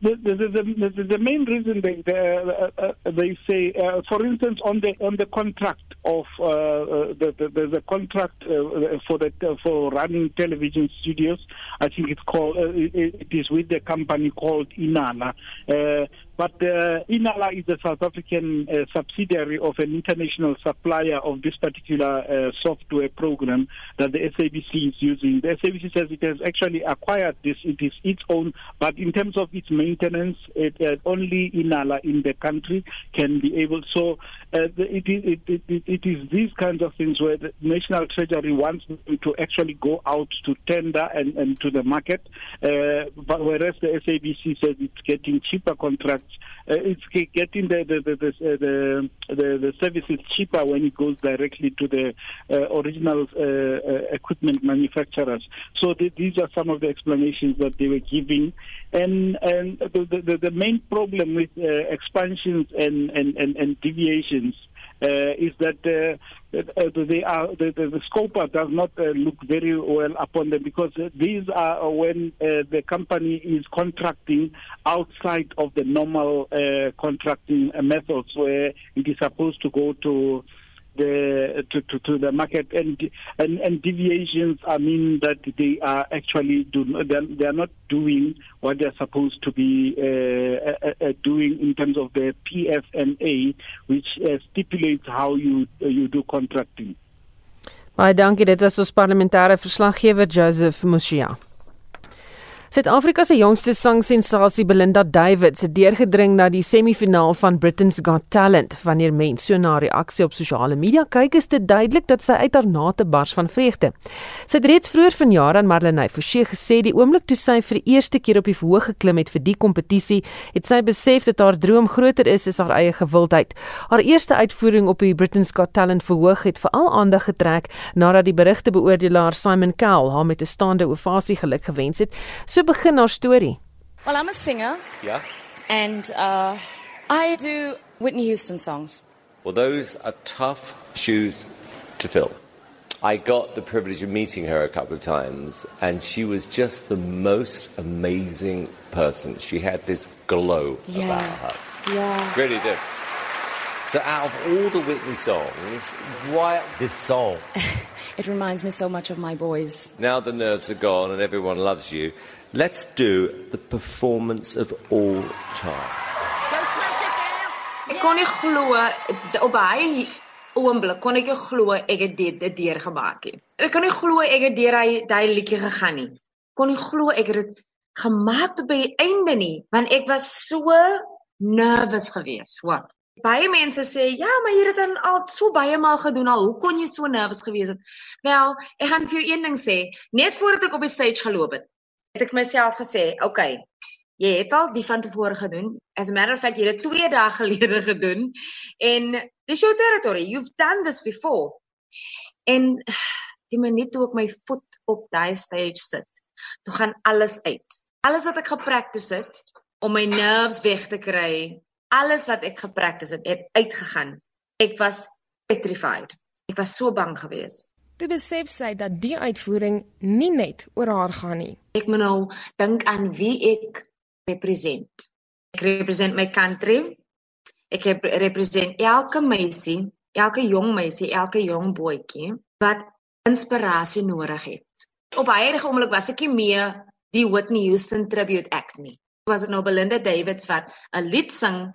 The, the, the, the, main reason they they, uh, uh, they say, uh, for instance, on the on the contract of uh, uh, the, the, contract uh, for the for running television studios. I think it's called uh, it, is with the company called Inala. But uh, Inala is a South African uh, subsidiary of an international supplier of this particular uh, software program that the SABC is using. The SABC says it has actually acquired this; it is its own. But in terms of its maintenance, it, uh, only Inala in the country can be able. So uh, the, it, is, it, it, it is these kinds of things where the National Treasury wants to actually go out to tender and, and to the market, uh, but whereas the SABC says it's getting cheaper contracts uh, it's getting the the the, the, uh, the the the services cheaper when it goes directly to the uh, original uh, equipment manufacturers. So th- these are some of the explanations that they were giving, and and the the, the main problem with expansions and, and and and deviations is that uh, uh, they are the, the, the scoper does not uh, look very well upon them because uh, these are when uh, the company is contracting outside of the normal uh, contracting uh, methods where it is supposed to go to the to, to, to the market and, and and deviations I mean that they are actually do they're, they're not doing what they're supposed to be uh, uh, uh, doing in terms of the PFMA which uh, stipulates how you uh, you do contracting. Baie dankie, dit was ons parlementêre verslaggewer Joseph Mushia. Suid-Afrika se jongste sangsensasie Belinda Davids het deurgedring na die semifinaal van Britain's Got Talent. Wanneer mense so na reaksie op sosiale media kyk, is dit duidelik dat sy uit haar nate bars van vreugde. Sy het reeds vroeër vanjaar aan Marlenae Forsie gesê die oomblik toe sy vir die eerste keer op die verhoog geklim het vir die kompetisie, het sy besef dat haar droom groter is as haar eie gewildheid. Haar eerste uitvoering op die Britain's Got Talent verhoog het veral aandag getrek nadat die berigte beoordelaar Simon Cowell haar met 'n staande ovasie geluk gewens het. So begin haar storie. Well, I'm a singer. Yeah. And uh, I do Whitney Houston songs. Well, those are tough shoes to fill. I got the privilege of meeting her a couple of times, and she was just the most amazing person. She had this glow Yeah. about her. Yeah. Really did. So, out of all the Whitney songs, why this song? It reminds me so much of my boys. Now the nerves are gone and everyone loves you. Let's do the performance of all time. Ek kon nie glo op baie oomblik kon ek glo ek het dit dit deurgemaak nie. Ek kon nie glo ek het deur hy daai liedjie gegaan nie. Kon nie glo ek het dit gemaak tot by die einde nie, want ek was so nervous geweest. Wat? Baie mense sê, "Ja, maar jy het dit al so baie maal gedoen al. Hoe kon jy so nervous gewees het?" Wel, ek gaan vir jou een ding sê. Net voordat ek op die stage geloop het, het ek myself gesê, "Oké, okay, Jy het al die van tevore gedoen. As a matter of fact, jy het dit 2 dae gelede gedoen. En dis jou territory. You've done this before. En die minuut toe ek my voet op daai stage sit, toe gaan alles uit. Alles wat ek gepractice het om my nerves weg te kry, alles wat ek gepractice het, het uitgegaan. Ek was petrified. Ek was so bang geweest. Toe besef sy dat die uitvoering nie net oor haar gaan nie. Ek moet nou dink aan wie ek represent. Ek represent my country. Ek represent elke meisie, elke jong meisie, elke jong boetjie wat inspirasie nodig het. Op hierdie oomblik was ek nie meer die Whitney Houston Tribute Act nie. Was dit nou Belinda Davids wat 'n lied sing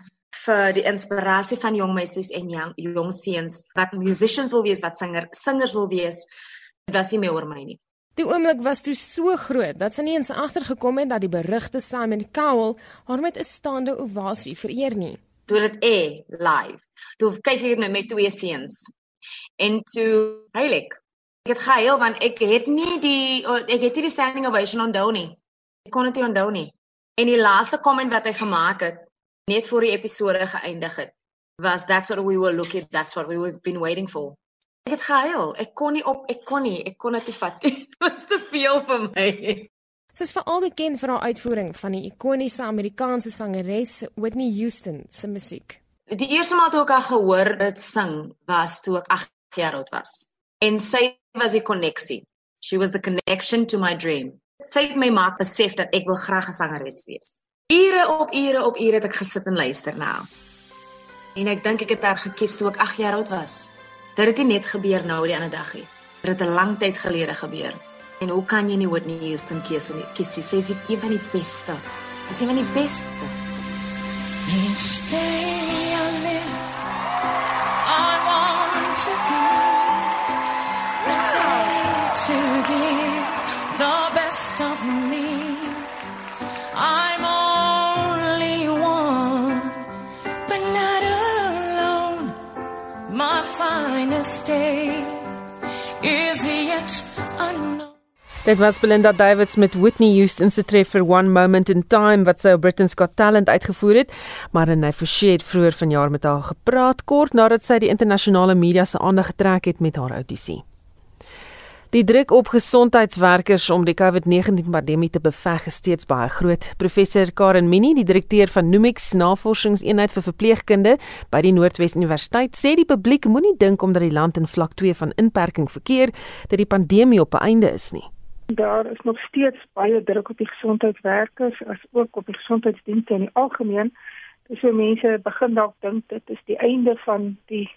vir die inspirasie van jong meisies en jong, jong seuns wat musicians wil wees, wat singer, singers wil wees, was nie meer oor my nie. Die oomblik was toe so groot dat sy nie eens agtergekom het dat die berugte Simon Cowell haar met 'n staande ovasie vereer nie. Toe dit e live. Toe kyk ek net met twee seuns. En toe heilig. Ek het gehuil want ek het nie die ek het nie die standing ovation onthou nie. Ek kon dit nie onthou nie. En die laaste comment wat hy gemaak het net voor die episode geëindig het, was that's what we were looking that's what we were been waiting for. Ek het gehuil. Ek kon nie op ek kon nie, ek kon dit nie vat nie. Dit was te veel vir my. Sy is veral bekend vir haar uitvoering van die ikoniese Amerikaanse sangeres Whitney Houston se musiek. Die eerste maal toe ek haar gehoor dit sing was toe ek 8 jaar oud was. En sy was die koneksie. She was the connection to my dream sy het my maak besef dat ek wil graag 'n sangeres wees. Ure op ure op ure het ek gesit en luister na. En ek dink ek het haar gekies toe ek 8 jaar oud was. Dit het nie net gebeur nou die ander dag nie. Dit het 'n lang tyd gelede gebeur. En hoe kan jy nie Whitney Houston kies nie? Kies sy sê sy een van die beste. Dis een van die beste. Each day I live I want to be ready to give Dit was Belinda Davids met Whitney Houston se treffer One Moment in Time wat sy op Britain's Got Talent uitgevoer het, maar Renée Forsie het vroeër vanjaar met haar gepraat kort nadat sy die internasionale media se aandag getrek het met haar audisie. Die druk op gesondheidswerkers om die COVID-19 pandemie te beveg is steeds baie groot. Professor Karen Minnie, die direkteur van Numix Navorsingseenheid vir verpleegkunde by die Noordwes Universiteit, sê die publiek moenie dink omdat die land in vlak 2 van inperking verkeer dat die pandemie op 'n einde is nie. Daar is nog steeds baie druk op die gesondheidswerkers as ook op die gesondheidsdienste in die algemeen. Dis so mense begin dalk dink dit is die einde van die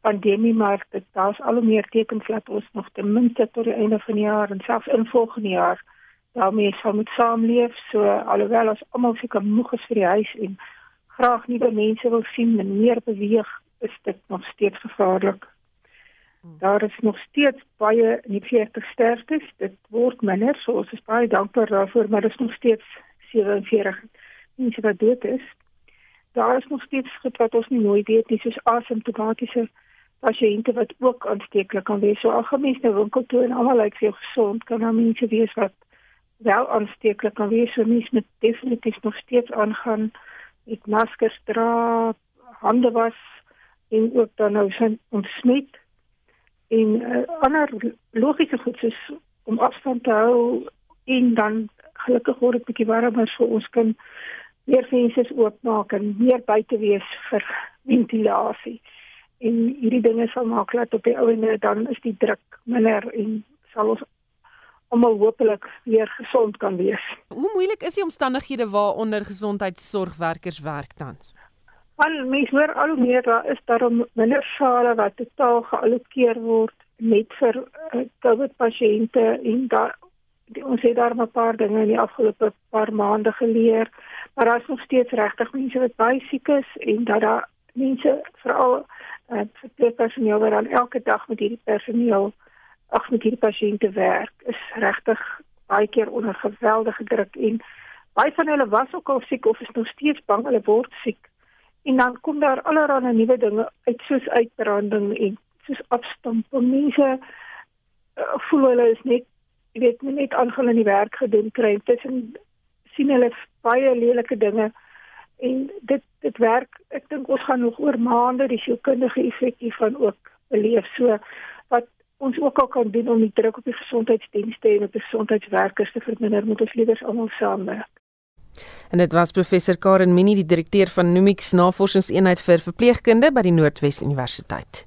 pandemie maar dit daar's al hoe meer tekens dat ons nog ten minste tot die einde van die jaar en selfs in volgende jaar daarmee sal moet saamleef so alhoewel ons almal seker moeg is vir die huis en graag nuwe mense wil sien en meer beweeg is dit nog steeds gevaarlik. Daar is nog steeds baie nie 40 sterftes. Dit word minder, so ons is baie dankbaar daarvoor, maar dit is nog steeds 47 mense wat dood is. Daar is nog steeds wat ons nie nooit weet nie, soos asymptomatiese pasiënte wat ook aansteeklik kan wees. So algemeen nou winkel toe en almal lyk vir gesond, kan daar mense wees wat wel aansteeklik kan wees. So mense moet definitief nog steeds aangaan met maskers dra, hande was en ook dan nou sin ontsmet. En uh, ander logiese goed soos om afstand te hou en dan gelukkig word dit bietjie warmer vir ons kan meer vensters oopmaak en meer buite wees vir ventilasie en hierdie dinge sal maak dat op die ouene dan is die druk minder en sal ons almal hopelik weer gesond kan wees. Hoe moeilik is die omstandighede waaronder gesondheidsorgwerkers werk tans? Al mens hoor al hoe meer daar is daar minder sale wat totaal geallokeer word net vir uh, COVID pasiënte en daar die, ons het daar 'n paar dinge in die afgelope paar maande geleer, maar daar is nog steeds regtig mense wat baie siek is en dat daar mense veral uh, verpleegpersoneel wat dan elke dag met hierdie personeel ag met hierdie pasiënte werk is regtig baie keer onder geweldige druk en baie van hulle was ook al siek of is nog steeds bang hulle word siek en dan kom daar allerlei nuwe dinge uit soos uitbranding en soos afstamping mense uh, voel hulle is net jy weet net aangaan in die werk gedoen kry. Tussen sien hulle baie lelike dinge. En dit dit werk ek dink ons gaan nog oor maande die sielkundige effek hiervan ook beleef. So wat ons ook al kan doen om die druk op die gesondheidsdienste en op die gesondheidswerkers te verminder moet ons liewer almal saamwerk en dit was professor Karen Minnie die direkteur van Numix Navorsingseenheid vir verpleegkunde by die Noordwes Universiteit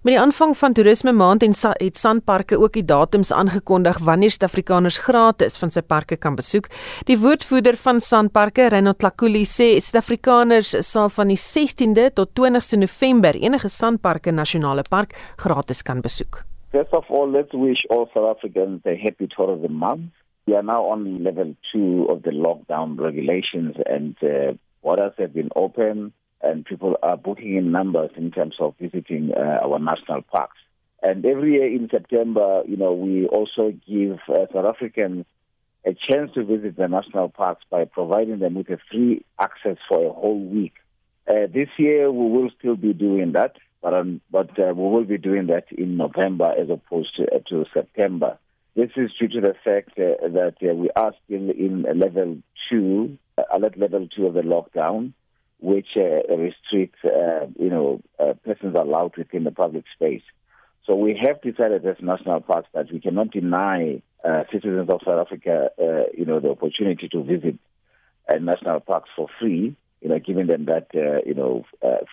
Met die aanvang van toerisme maand en het Sanparks ook die datums aangekondig wanneer Suid-Afrikaners gratis van sy parke kan besoek. Die woordvoerder van Sanparks, Reno Tlakuli, sê Suid-Afrikaners sal van die 16de tot 20ste November enige Sanparks nasionale park gratis kan besoek. First of all, let's wish all South Africans a happy tourism month. We are now on level two of the lockdown regulations, and uh, borders have been open, and people are booking in numbers in terms of visiting uh, our national parks. And every year in September, you know, we also give uh, South Africans a chance to visit the national parks by providing them with a free access for a whole week. Uh, this year, we will still be doing that, but um, but uh, we will be doing that in November as opposed to, uh, to September. This is due to the fact uh, that uh, we are still in level two, uh, alert level two of the lockdown, which uh, restricts, uh, you know, persons allowed within the public space. So we have decided as national parks that we cannot deny citizens of South Africa, you know, the opportunity to visit national parks for free. You know, giving them that, you know,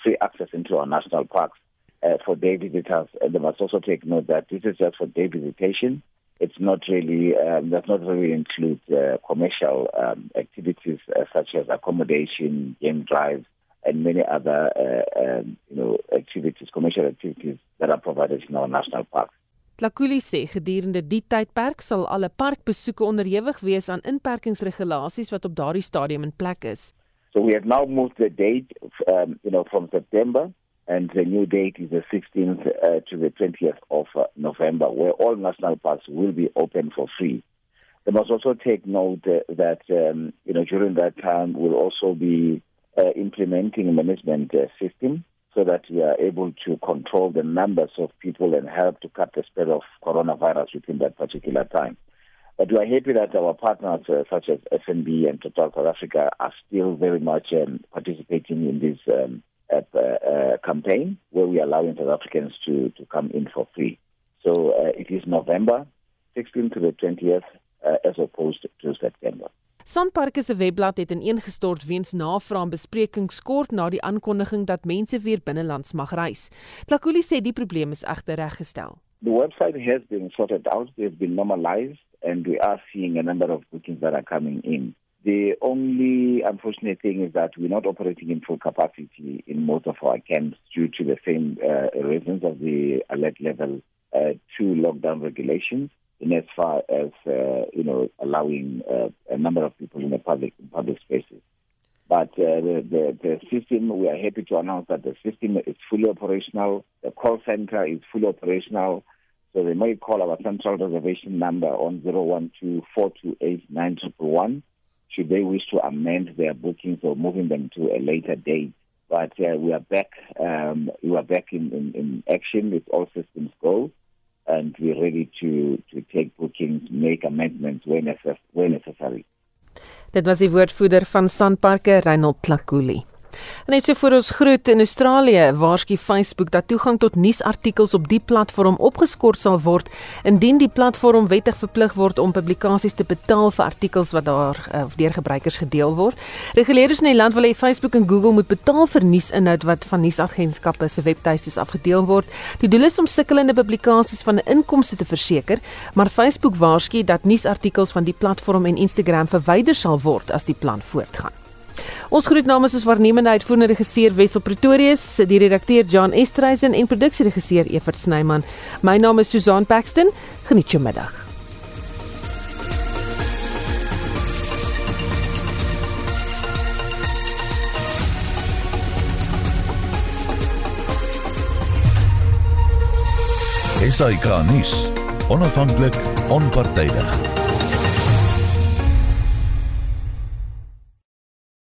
free access into our national parks uh, for day visitors. And they must also take note that this is just for day visitation. It's not really um, does not really include uh, commercial um, activities uh, such as accommodation, game drives, and many other uh, um, you know activities, commercial activities that are provided in our national parks. Tlakuli sê gedurende die tydperk sal alle parkbesoeke onderhewig wees aan inperkingsregulasies wat op daardie stadium in plek is. So we have now moved the date, um, you know, from September, and the new date is the 16th uh, to the 20th of uh, November, where all national parks will be open for free. They must also take note uh, that, um, you know, during that time we'll also be uh, implementing a management uh, system so that we are able to control the numbers of people and help to cut the spread of coronavirus within that particular time. But we are happy that our partners such as FNB and Total South Africa are still very much um, participating in this um, uh, uh, campaign where we are allowing South Africans to, to come in for free. So uh, it is November 16th to the 20th uh, as opposed to September. Sandparke se webblad het ineengestort weens navraag en besprekings kort na die aankondiging dat mense weer binnelands mag reis. Tlakuli sê die probleem is egter reggestel. The website has been sorted out, has been normalized and we are seeing a number of bookings that are coming in. The only unfortunate thing is that we're not operating in full capacity in most of our camps due to the same uh, reasons of the alert level uh, two lockdown regulations. In as far as uh, you know, allowing uh, a number of people in the public in public spaces. But uh, the, the system, we are happy to announce that the system is fully operational. The call center is fully operational. So they may call our central reservation number on 012-428-9111 should they wish to amend their bookings or moving them to a later date. But uh, we are back. Um, we are back in, in, in action with all systems go, and we're ready to to take bookings, make amendments where, necess where necessary. Dit was die woordvoerder van Sanparke, Reinhold Tlakuli. Net so voor ons groet in Australië, waarsku Facebook dat toegang tot nuusartikels op die platform opgeskort sal word indien die platform wettig verplig word om publikasies te betaal vir artikels wat daar uh, deur gebruikers gedeel word. Reguleerders in die land wil hê Facebook en Google moet betaal vir nuusinhoud wat van nuusagentskappe se webtuistes afgedeel word. Die doel is om sukkelende publikasies van 'n inkomste te verseker, maar Facebook waarsku dat nuusartikels van die platform en Instagram verwyder sal word as die plan voortgaan. Ons groet namens ons waarnemende uitvoerende regisseur Wessel Pretorius, die redakteur John Estreisen en produksieregisseur Evert Snyman. My naam is Susan Paxton. Geniet jou middag. SAK nuus. Onafhanklik, onpartydig.